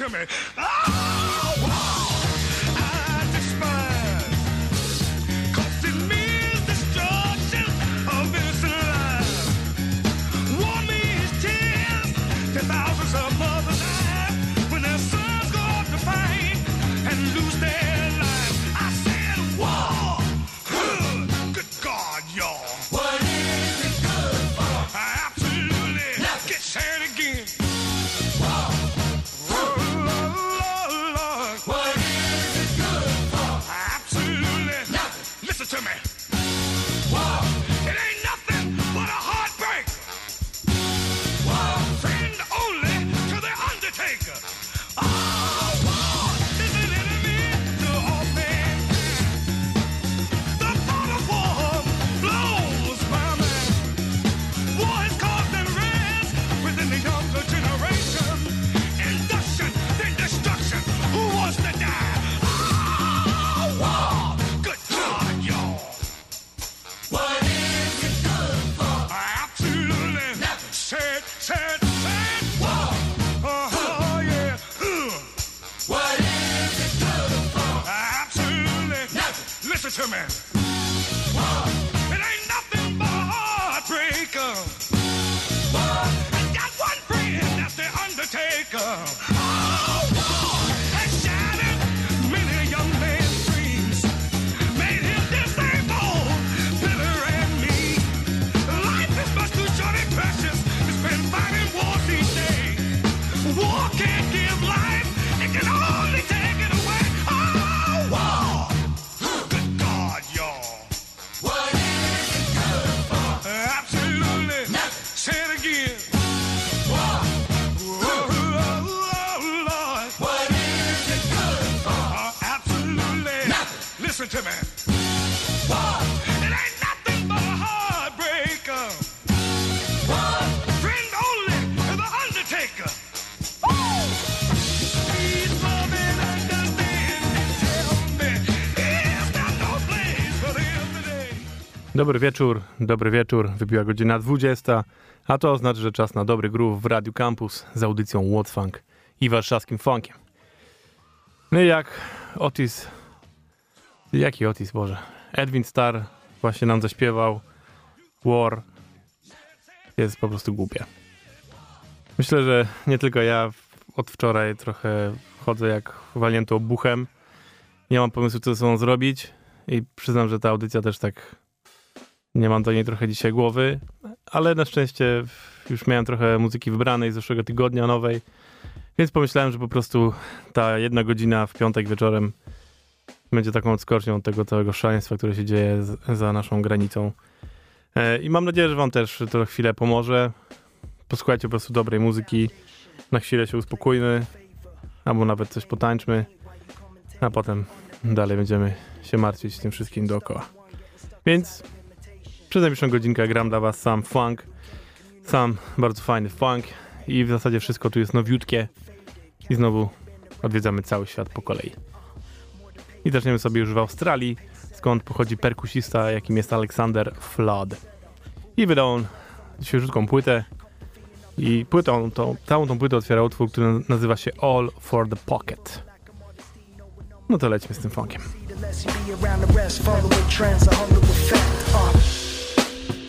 listen to me. Oh, Dobry wieczór, dobry wieczór. Wybiła godzina 20, a to oznacza, że czas na dobry groove w Radiu Campus z audycją What Funk i warszawskim funkiem. No i jak Otis, jaki Otis, Boże, Edwin Starr właśnie nam zaśpiewał War jest po prostu głupie. Myślę, że nie tylko ja od wczoraj trochę chodzę jak walnięty obuchem. Nie mam pomysłu, co ze sobą zrobić i przyznam, że ta audycja też tak nie mam do niej trochę dzisiaj głowy, ale na szczęście już miałem trochę muzyki wybranej z zeszłego tygodnia nowej, więc pomyślałem, że po prostu ta jedna godzina w piątek wieczorem będzie taką odskocznią od tego całego szaleństwa, które się dzieje za naszą granicą. E, I mam nadzieję, że wam też to chwilę pomoże. Posłuchajcie po prostu dobrej muzyki, na chwilę się uspokójmy, albo nawet coś potańczmy, a potem dalej będziemy się martwić tym wszystkim dookoła. Więc przez najbliższą godzinkę gram dla was sam funk, sam bardzo fajny funk i w zasadzie wszystko tu jest nowiutkie i znowu odwiedzamy cały świat po kolei. I zaczniemy sobie już w Australii, skąd pochodzi perkusista, jakim jest Alexander Flood. I wydał on świeżutką płytę i płytą, tą, całą tą płytę otwiera utwór, który nazywa się All for the Pocket. No to lećmy z tym funkiem.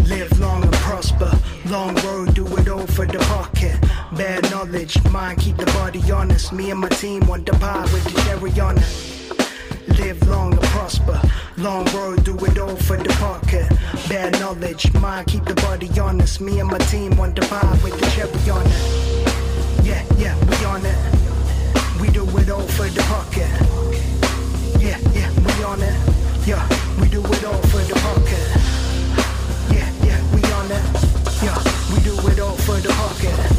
Live long and prosper. Long road, do it all for the pocket. Bad knowledge, mind keep the body honest. Me and my team want the pie with the cherry on it. Live long and prosper. Long road, do it all for the pocket. Bad knowledge, mind keep the body honest. Me and my team want the pie with the cherry on it. Yeah, yeah, we on it. We do it all for the pocket. Yeah, yeah, we on it. Yeah, we do it all Yeah, we do it all for the pocket.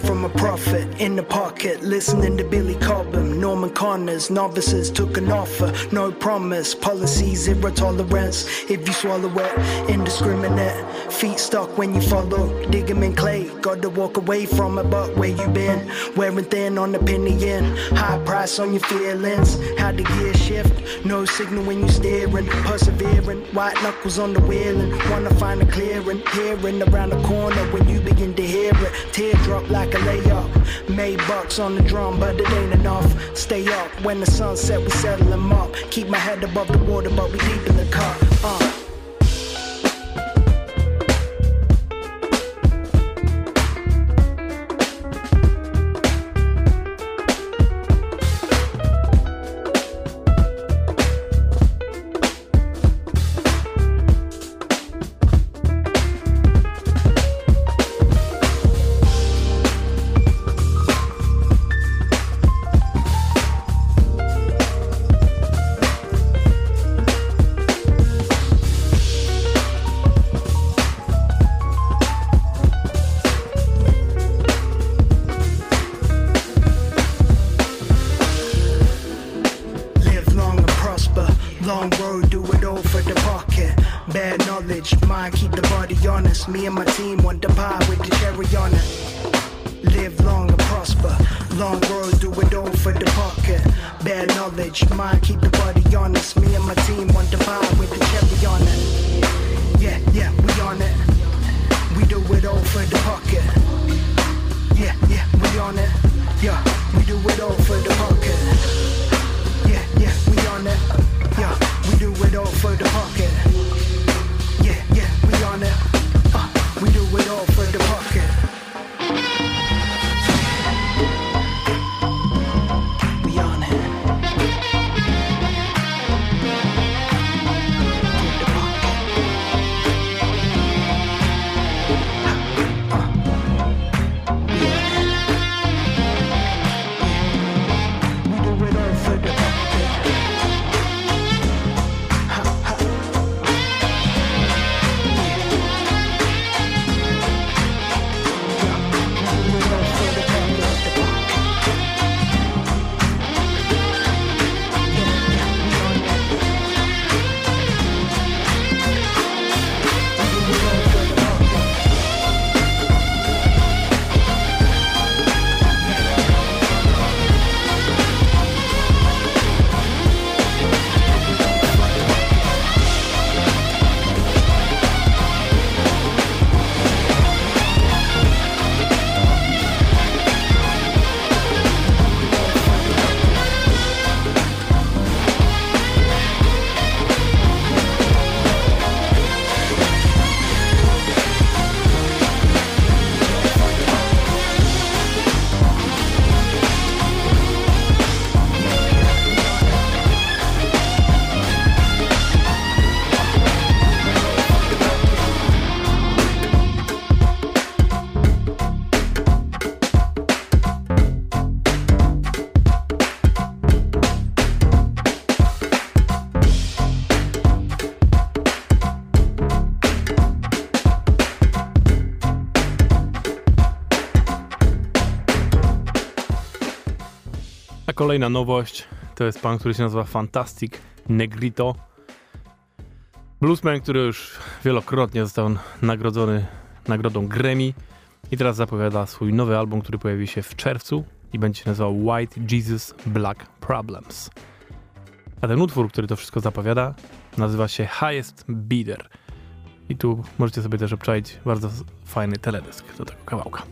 From a prophet in the pocket, listening to Billy Cobham. Norman Connors, novices took an offer, no promise. Policy zero tolerance. If you swallow it, indiscriminate. Feet stuck when you follow. Dig 'em in clay. Got to walk away from it, but where you been? Wearing thin on the penny in. High price on your feelings. How the gear shift. No signal when you steering. Persevering. White knuckles on the wheeling. Wanna find a clearing. Hearing around the corner when you begin to hear it. Teardrop like a layup. Made bucks on the drum, but it ain't enough. Stay up when the sun set, we settle 'em up. Keep my head above the water, but we deep in the cup. Kolejna nowość to jest pan, który się nazywa Fantastic Negrito. Bluesman, który już wielokrotnie został nagrodzony nagrodą Grammy i teraz zapowiada swój nowy album, który pojawi się w czerwcu i będzie się nazywał White Jesus Black Problems. A ten utwór, który to wszystko zapowiada, nazywa się Highest Bidder. I tu możecie sobie też obczaić bardzo fajny teledysk do tego kawałka.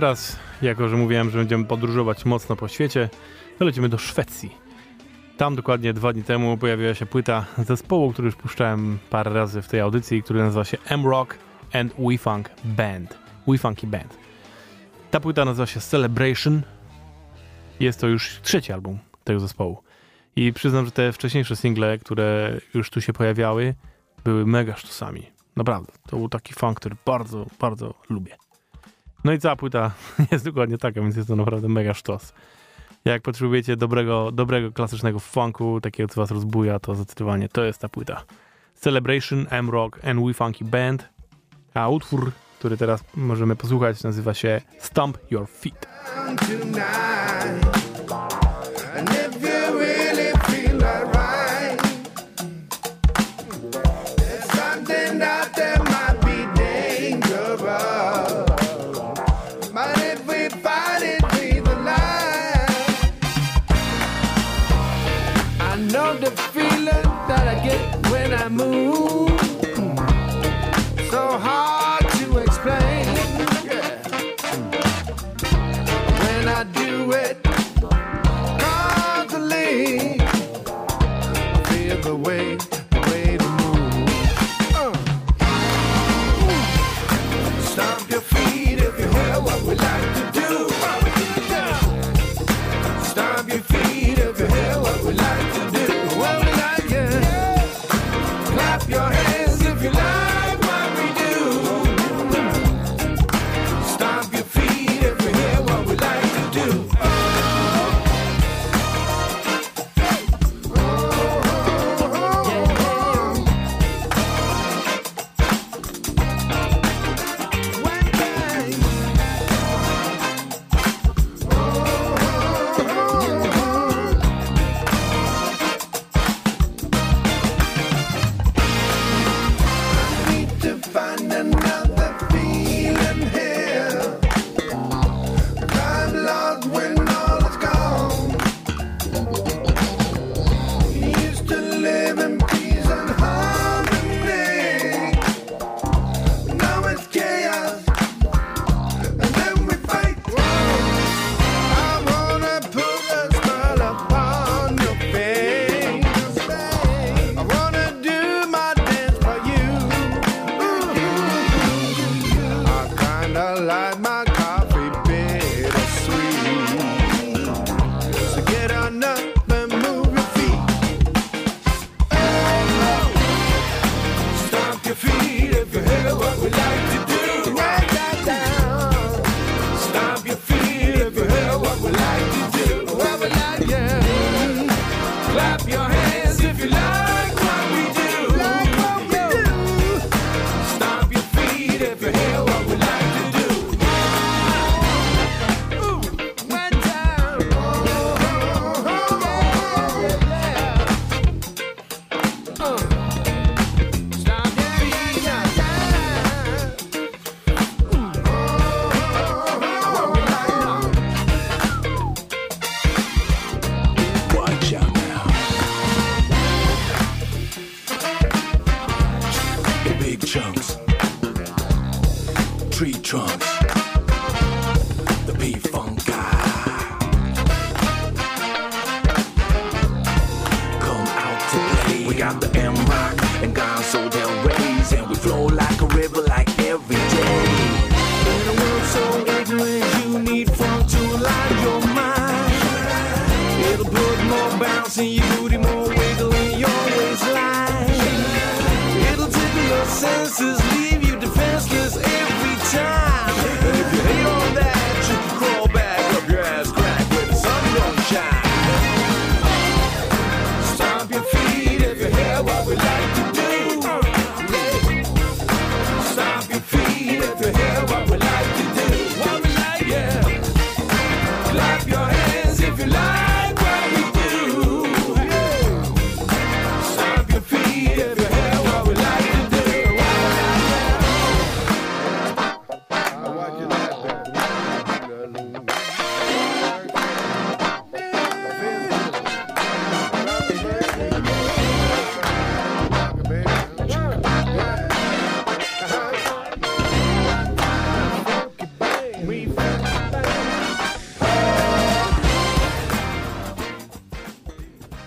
teraz, jako że mówiłem, że będziemy podróżować mocno po świecie, to lecimy do Szwecji. Tam dokładnie dwa dni temu pojawiła się płyta zespołu, który już puszczałem parę razy w tej audycji, który nazywa się M-Rock and We-Funk Band. We-Funky Band. Ta płyta nazywa się Celebration. Jest to już trzeci album tego zespołu. I przyznam, że te wcześniejsze single, które już tu się pojawiały, były mega sztusami. Naprawdę. To był taki funk, który bardzo, bardzo lubię. No i cała płyta jest dokładnie taka, więc jest to naprawdę mega sztos. Jak potrzebujecie dobrego, dobrego klasycznego funku, takiego co was rozbuja, to zdecydowanie to jest ta płyta. Celebration, M-Rock and We Funky Band, a utwór, który teraz możemy posłuchać, nazywa się Stomp Your Feet. it.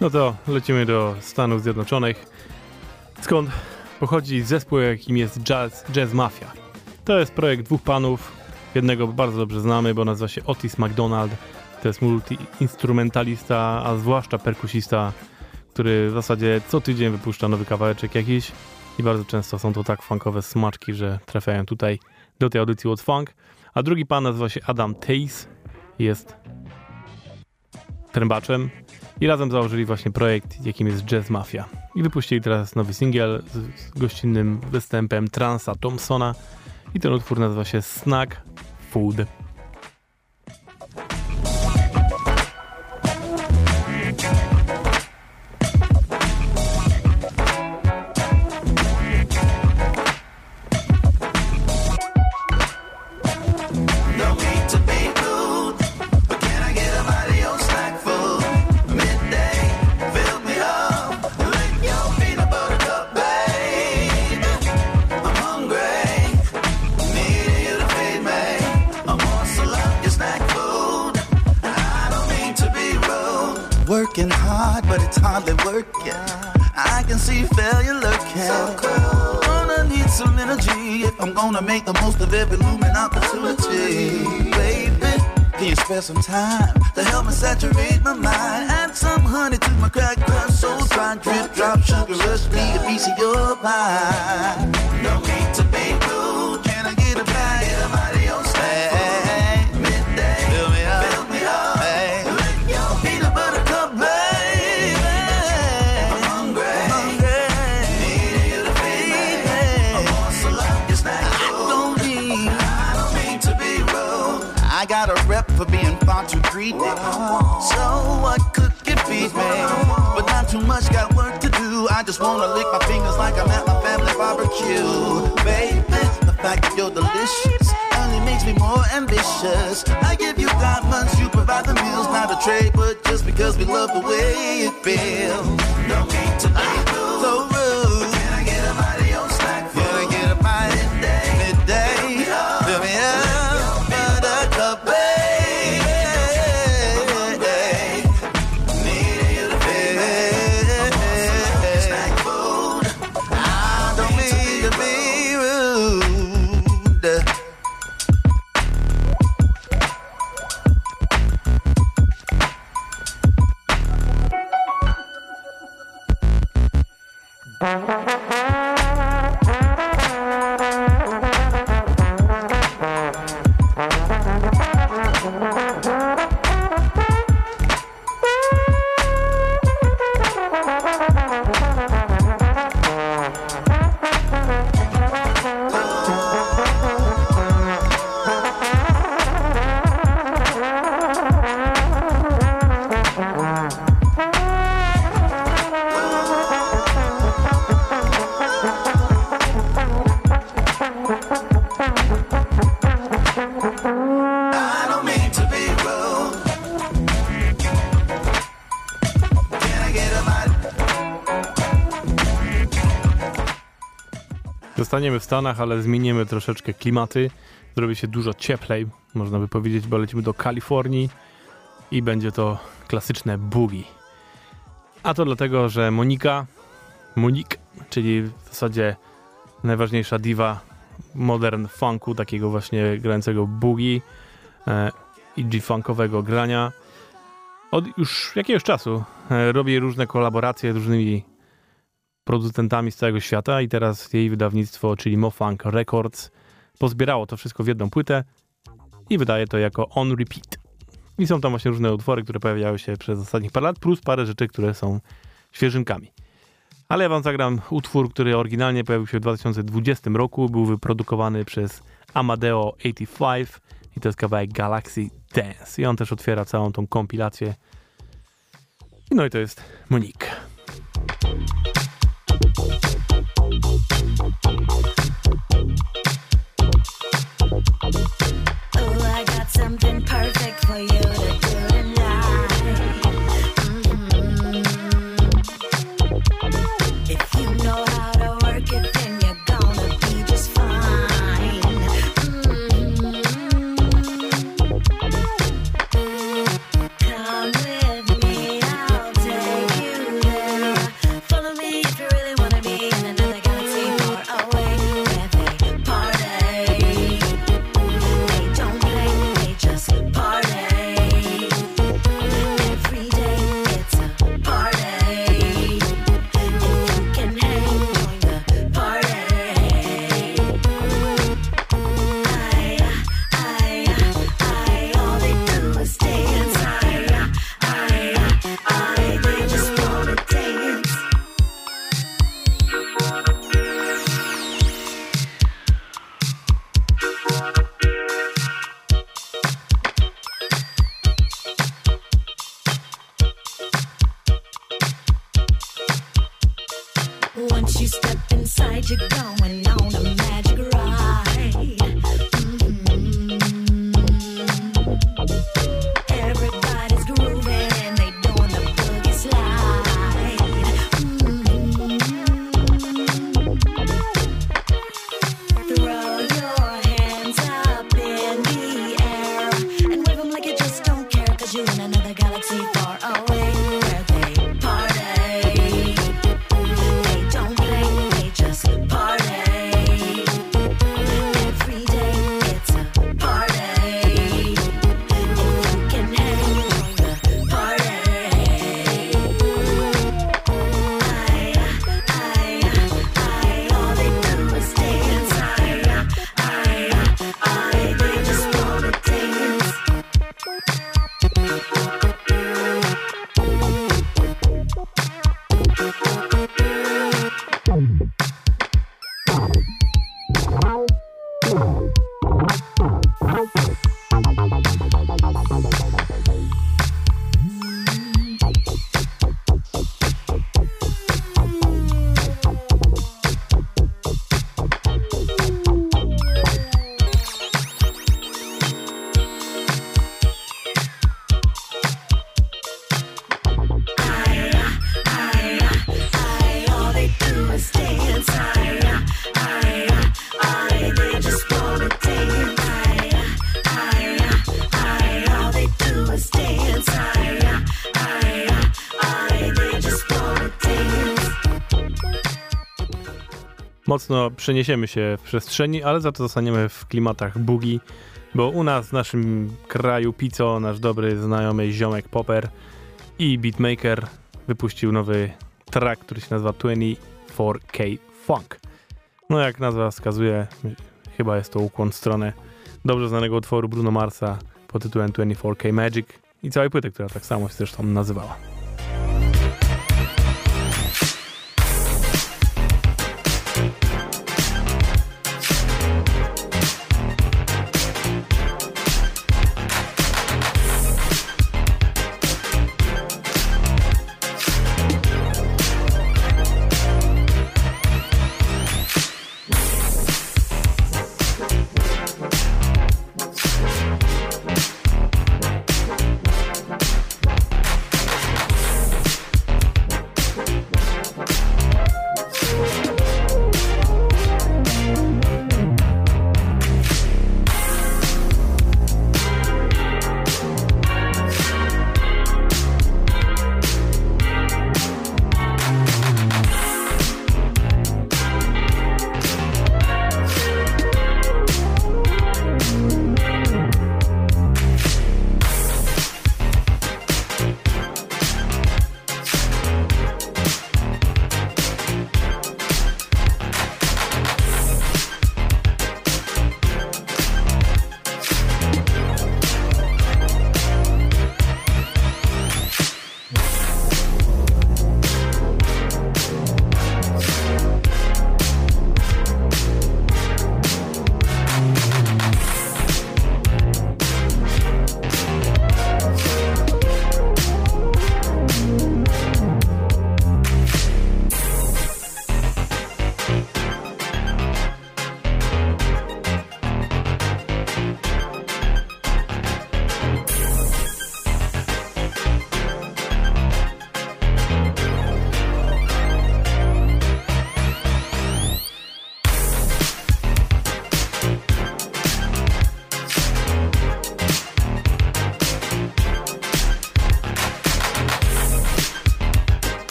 No to lecimy do Stanów Zjednoczonych, skąd pochodzi zespół, jakim jest Jazz, Jazz Mafia. To jest projekt dwóch panów, jednego bardzo dobrze znamy, bo nazywa się Otis McDonald. To jest multi-instrumentalista, a zwłaszcza perkusista, który w zasadzie co tydzień wypuszcza nowy kawałeczek jakiś i bardzo często są to tak funkowe smaczki, że trafiają tutaj do tej audycji od Funk. A drugi pan nazywa się Adam Tace, jest trębaczem i razem założyli właśnie projekt, jakim jest Jazz Mafia. I wypuścili teraz nowy singiel z, gościnnym występem Transa Thompsona i ten utwór nazywa się Snack Food. Gonna make the most of every looming opportunity. Baby, can you spare some time to help me saturate my mind? Add some honey to my crack crust, so dry, drip, drop, sugar rush, me a piece of your pie. No need to So what could it feed me? But not too much, got work to do. I just wanna lick my fingers like I'm at my family barbecue. Baby, the fact that you're delicious only makes me more ambitious. I give you diamonds, you provide the meals, not a trade, but just because we love the way it feels. No need to be Zostaniemy w Stanach, ale zmienimy troszeczkę klimaty. Zrobi się dużo cieplej, można by powiedzieć, bo lecimy do Kalifornii i będzie to klasyczne boogie. A to dlatego, że Monika, Monik, czyli w zasadzie najważniejsza diwa modern funku, takiego właśnie grającego boogie e, i G-funkowego grania, od już jakiegoś czasu e, robi różne kolaboracje z różnymi producentami z całego świata i teraz jej wydawnictwo, czyli Mofunk Records, pozbierało to wszystko w jedną płytę i wydaje to jako on repeat. I są tam właśnie różne utwory, które pojawiały się przez ostatnich parę lat, plus parę rzeczy, które są świeżynkami. Ale ja wam zagram utwór, który oryginalnie pojawił się w 2020 roku, był wyprodukowany przez Amadeo 85 i to jest kawałek Galaxy Dance. I on też otwiera całą tą kompilację. No i to jest Monique. Oh, I got something perfect for you Mocno przeniesiemy się w przestrzeni, ale za to zostaniemy w klimatach bugi, bo u nas w naszym kraju Pico, nasz dobry znajomy ziomek Popper i beatmaker wypuścił nowy track, który się nazywa 24K Funk. No jak nazwa wskazuje, chyba jest to ukłon w stronę dobrze znanego utworu Bruno Marsa pod tytułem 24K Magic i całej płyty, która tak samo się zresztą nazywała.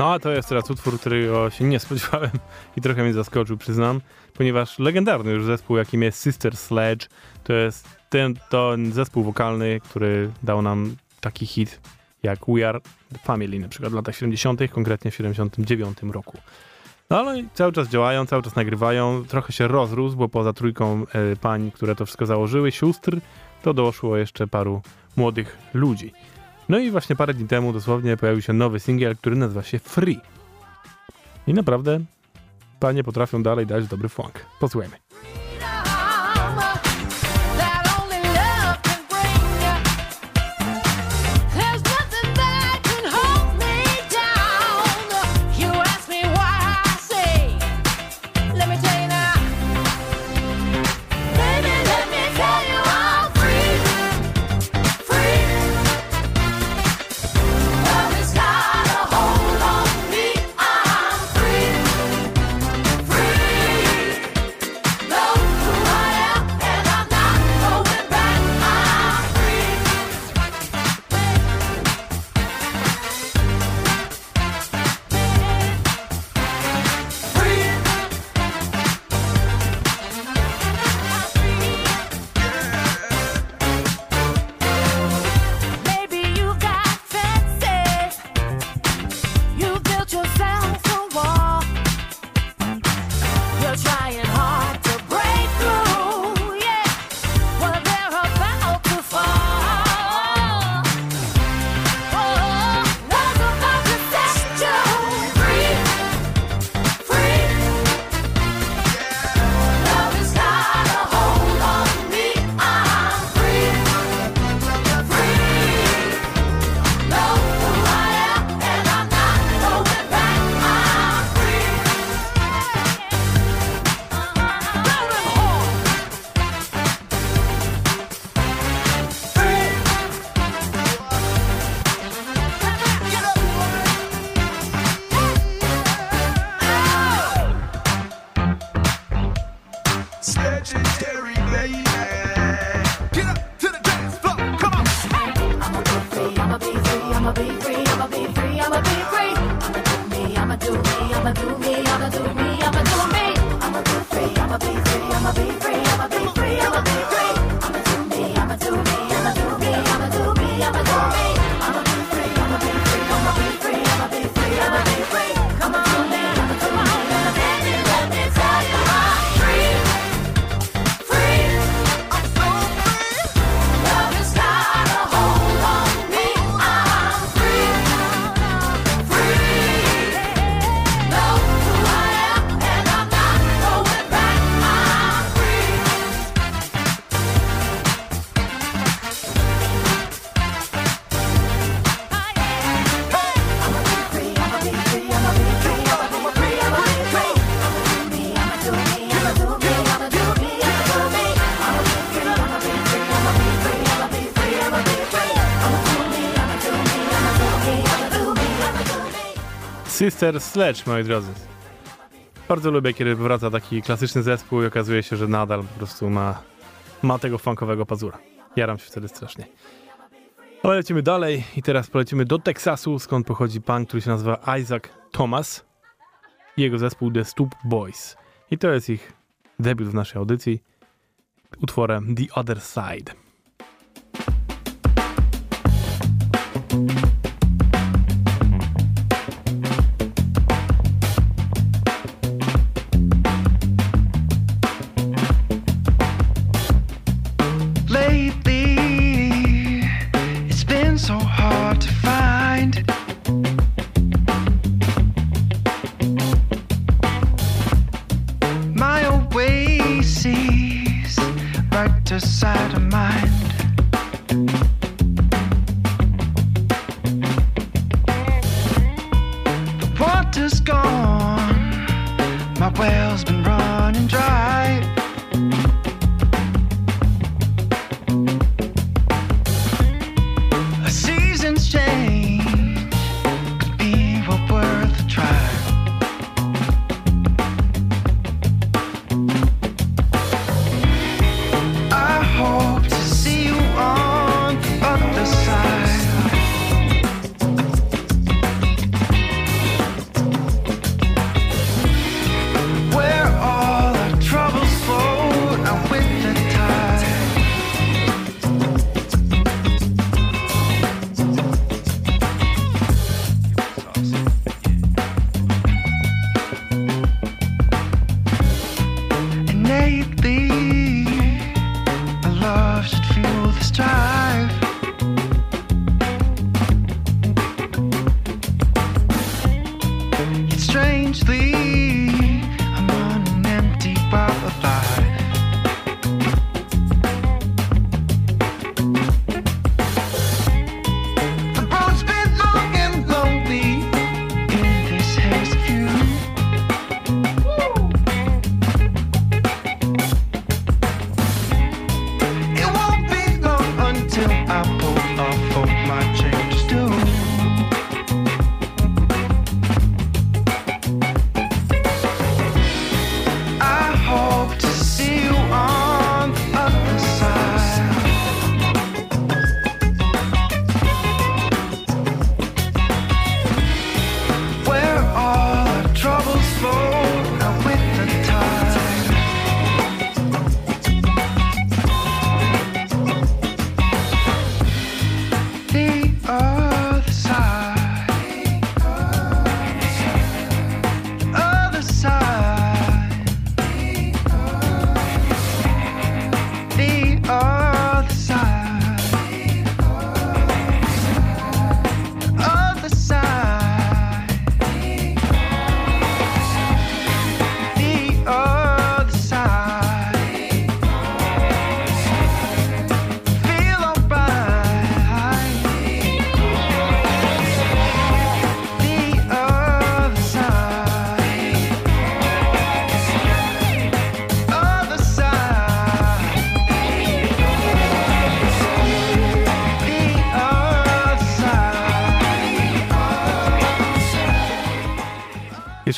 No, a to jest teraz utwór, którego się nie spodziewałem i trochę mnie zaskoczył, przyznam, ponieważ legendarny już zespół, jakim jest Sister Sledge, to jest ten, ten zespół wokalny, który dał nam taki hit jak We Are Family, na przykład w latach 70., konkretnie w 79 roku. No ale cały czas działają, cały czas nagrywają, trochę się rozrósł, bo poza trójką e, pań, które to wszystko założyły, sióstr, to doszło jeszcze paru młodych ludzi. No i właśnie parę dni temu dosłownie pojawił się nowy singiel, który nazywa się Free. I naprawdę panie potrafią dalej dać dobry funk. Posłuchajmy. Sister Sledge, moi drodzy. Bardzo lubię, kiedy wraca taki klasyczny zespół i okazuje się, że nadal po prostu ma, ma tego funkowego pazura. Jaram się wtedy strasznie. Ale lecimy dalej i teraz polecimy do Teksasu, skąd pochodzi pan, który się nazywa Isaac Thomas i jego zespół The Stoop Boys. I to jest ich debiut w naszej audycji utworem The Other Side.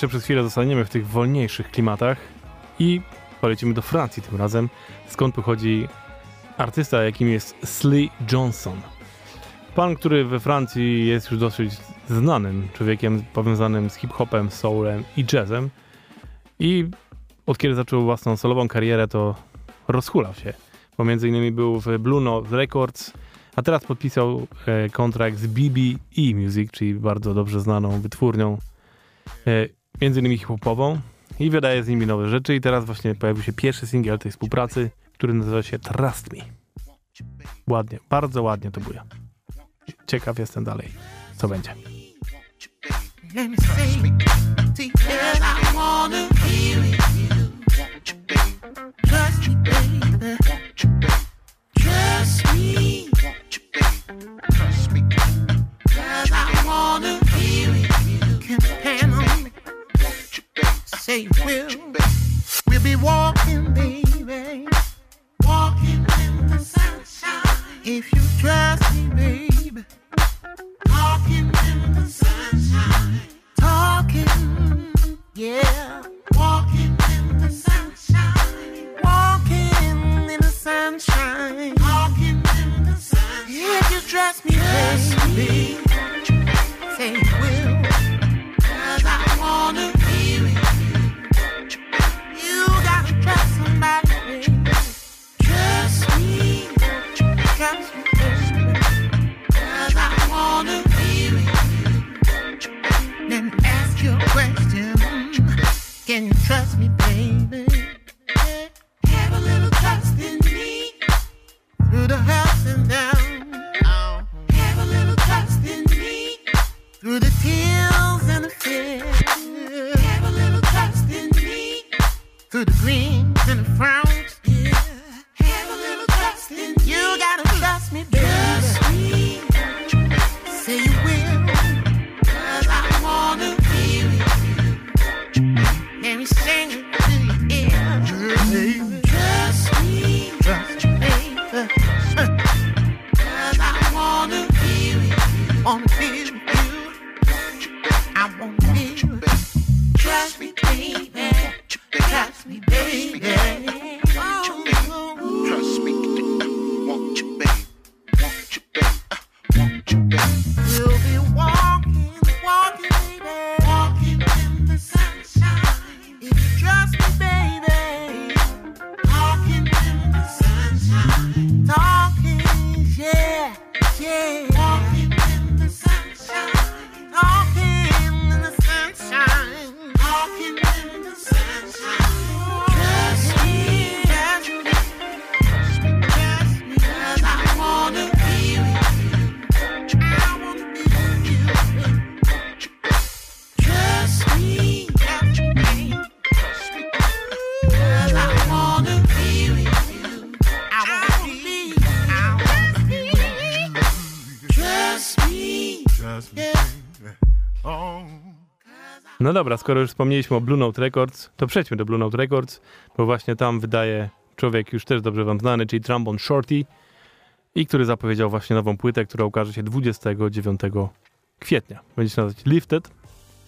Przez chwilę zostaniemy w tych wolniejszych klimatach i polecimy do Francji tym razem, skąd pochodzi artysta, jakim jest Slee Johnson. Pan, który we Francji jest już dosyć znanym człowiekiem powiązanym z hip-hopem, soulem i jazzem. I od kiedy zaczął własną solową karierę, to rozhulał się. Bo między innymi był w Blue Note Records, a teraz podpisał e, kontrakt z BBE Music, czyli bardzo dobrze znaną wytwórnią, e, między innymi hip-hopową i wydaje z nimi nowe rzeczy i teraz właśnie pojawił się pierwszy singiel tej współpracy, który nazywa się Trust Me. Ładnie, bardzo ładnie to buja. Ciekaw jestem dalej, co będzie. Trust me. Cause I wanna. Say will. We'll be walking, baby. Walking in the sunshine. If you trust me, baby. No dobra, skoro już wspomnieliśmy o Blue Note Records, to przejdźmy do Blue Note Records, bo właśnie tam wydaje człowiek już też dobrze wam znany, czyli Trombone Shorty i który zapowiedział właśnie nową płytę, która ukaże się 29 kwietnia. Będzie się nazywać Lifted,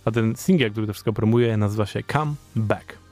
a ten singiel, który to wszystko promuje, nazywa się Come Back.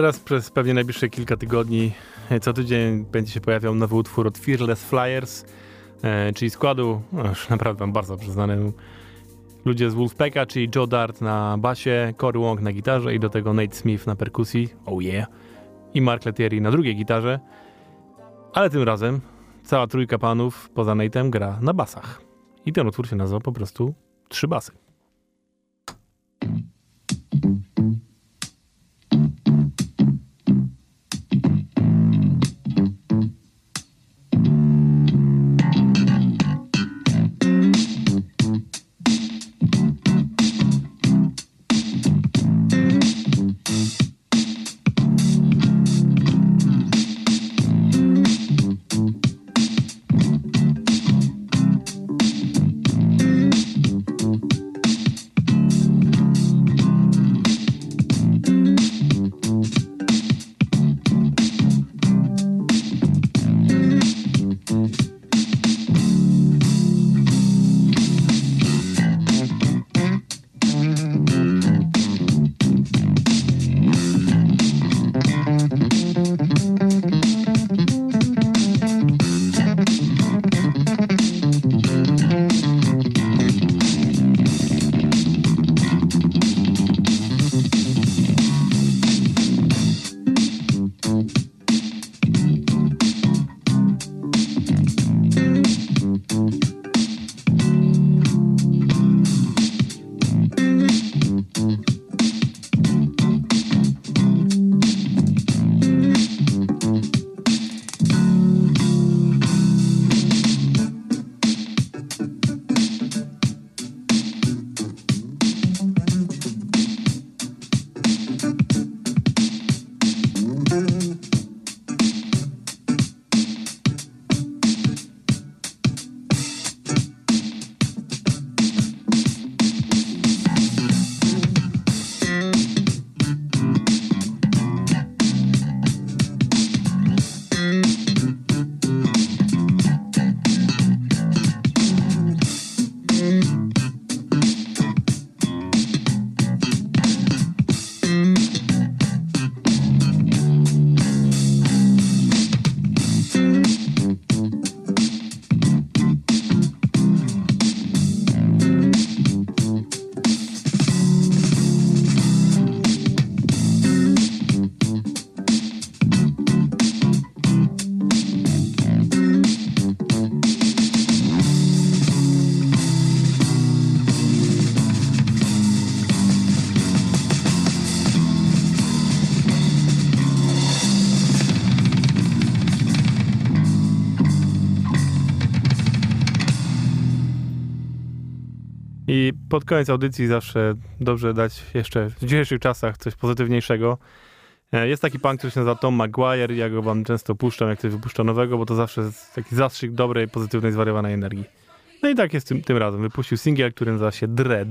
Teraz przez pewnie najbliższe kilka tygodni e, co tydzień będzie się pojawiał nowy utwór od Fearless Flyers, e, czyli składu, no już naprawdę bardzo przyznany ludzie z Wolfpacka, czyli Joe Dart na basie, Cory Wong na gitarze i do tego Nate Smith na perkusji, oh yeah, i Mark Letieri na drugiej gitarze, ale tym razem cała trójka panów poza Nate'em gra na basach. I ten utwór się nazywa po prostu Trzy basy. Pod koniec audycji zawsze dobrze dać jeszcze w dzisiejszych czasach coś pozytywniejszego. E, Jest taki pan, który się nazywa Tom Maguire, ja go wam często puszczam, jak ktoś wypuszcza nowego, bo to zawsze jest taki zastrzyk dobrej, pozytywnej, zwariowanej energii. No i tak jest tym, tym razem. Wypuścił singiel, który nazywa się Dread.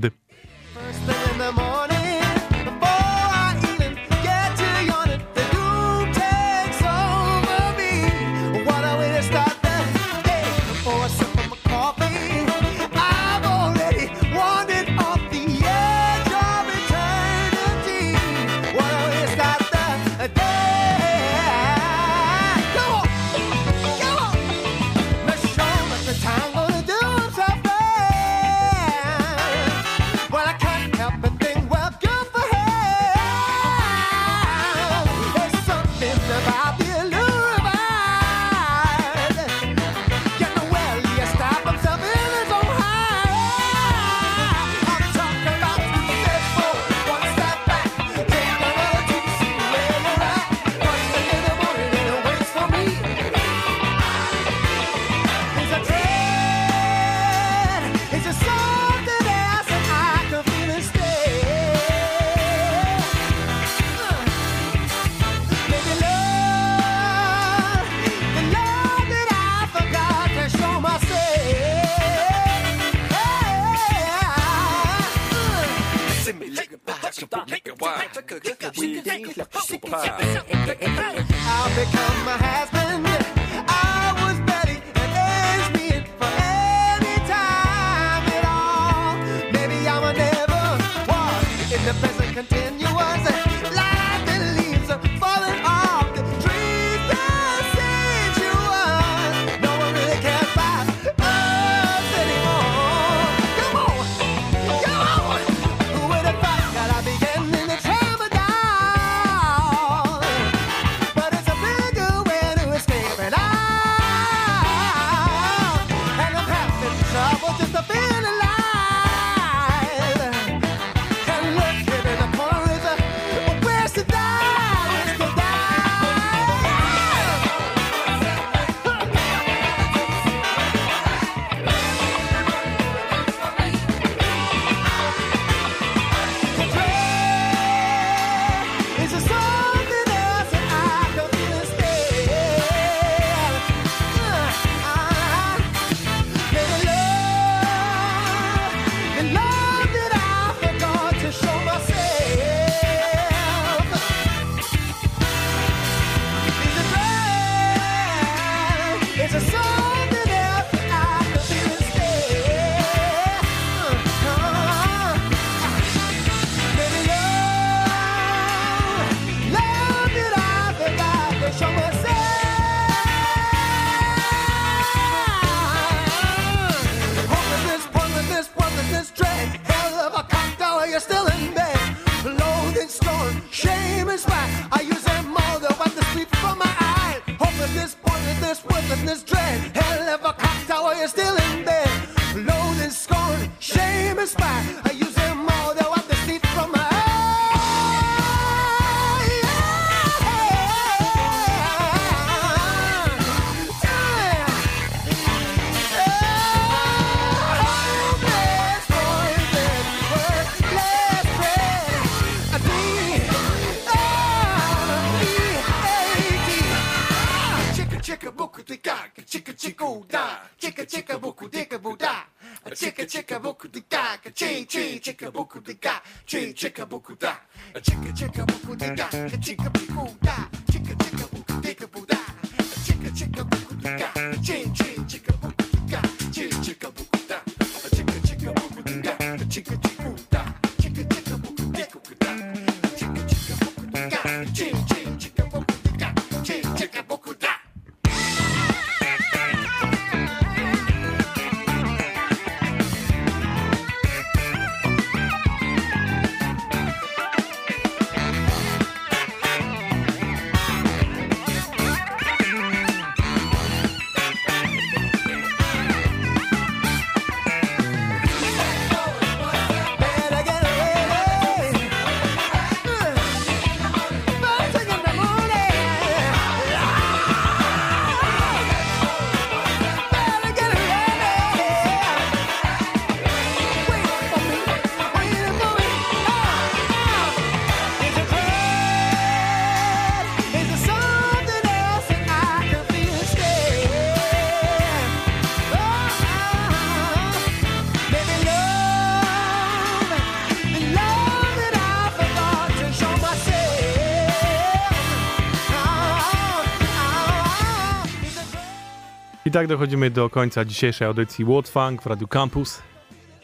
I tak dochodzimy do końca dzisiejszej audycji Funk w Radio Campus.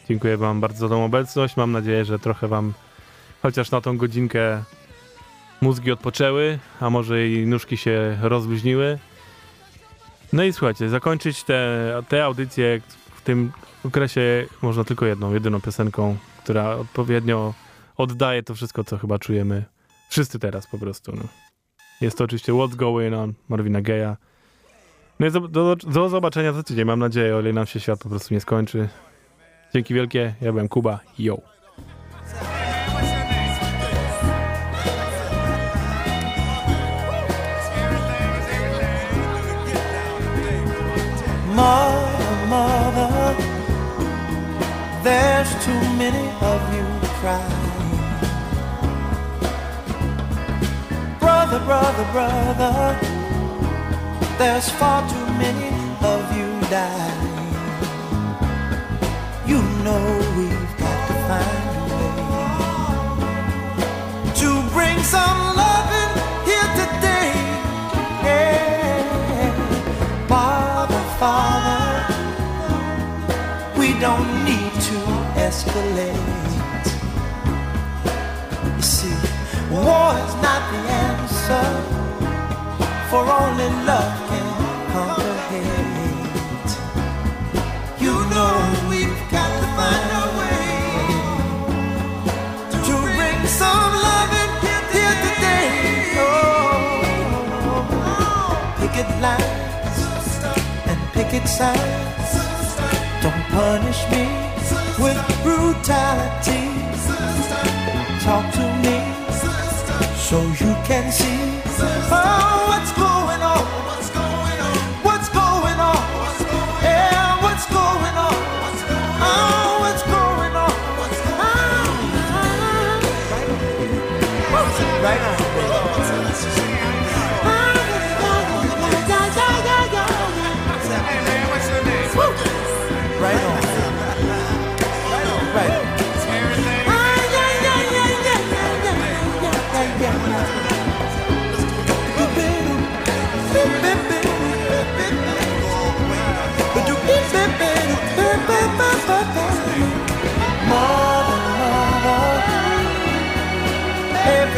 Dziękuję Wam bardzo za tą obecność. Mam nadzieję, że trochę Wam chociaż na tą godzinkę mózgi odpoczęły, a może i nóżki się rozluźniły. No i słuchajcie, zakończyć te, te audycje w tym okresie można tylko jedną, jedyną piosenką, która odpowiednio oddaje to wszystko, co chyba czujemy wszyscy teraz po prostu. No. Jest to oczywiście What's Going On Marvina Gaye'a. No i do, do, do zobaczenia za tydzień. Mam nadzieję, o ile nam się świat po prostu nie skończy. Dzięki wielkie. Ja byłem Kuba. Yo. Mother, mother, there's too many of you crying. Brother, brother, brother, there's far too many of you dying. You know we've got to find a way to bring some loving here today. Yeah. Father, Father, we don't need to escalate. You see, war is not the answer, for only love You know we've got to find a way to bring some loving here today. Oh, picket lines and picket signs. Don't punish me with brutality. Talk to me so you can see oh,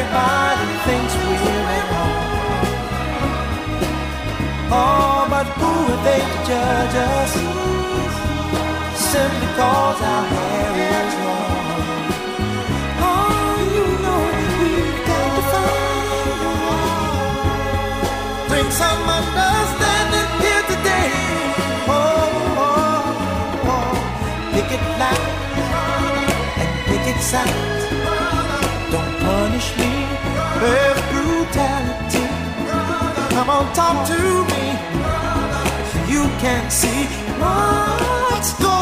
everybody thinks we're at home. Oh, but who are they to judge us? Simply cause our hair is long. Oh, you know that we've got to find Bring some understanding here today. Oh, oh, oh. Pick it light and pick it sound. Don't punish me with brutality. Come on, talk to me. So you can see what's going on.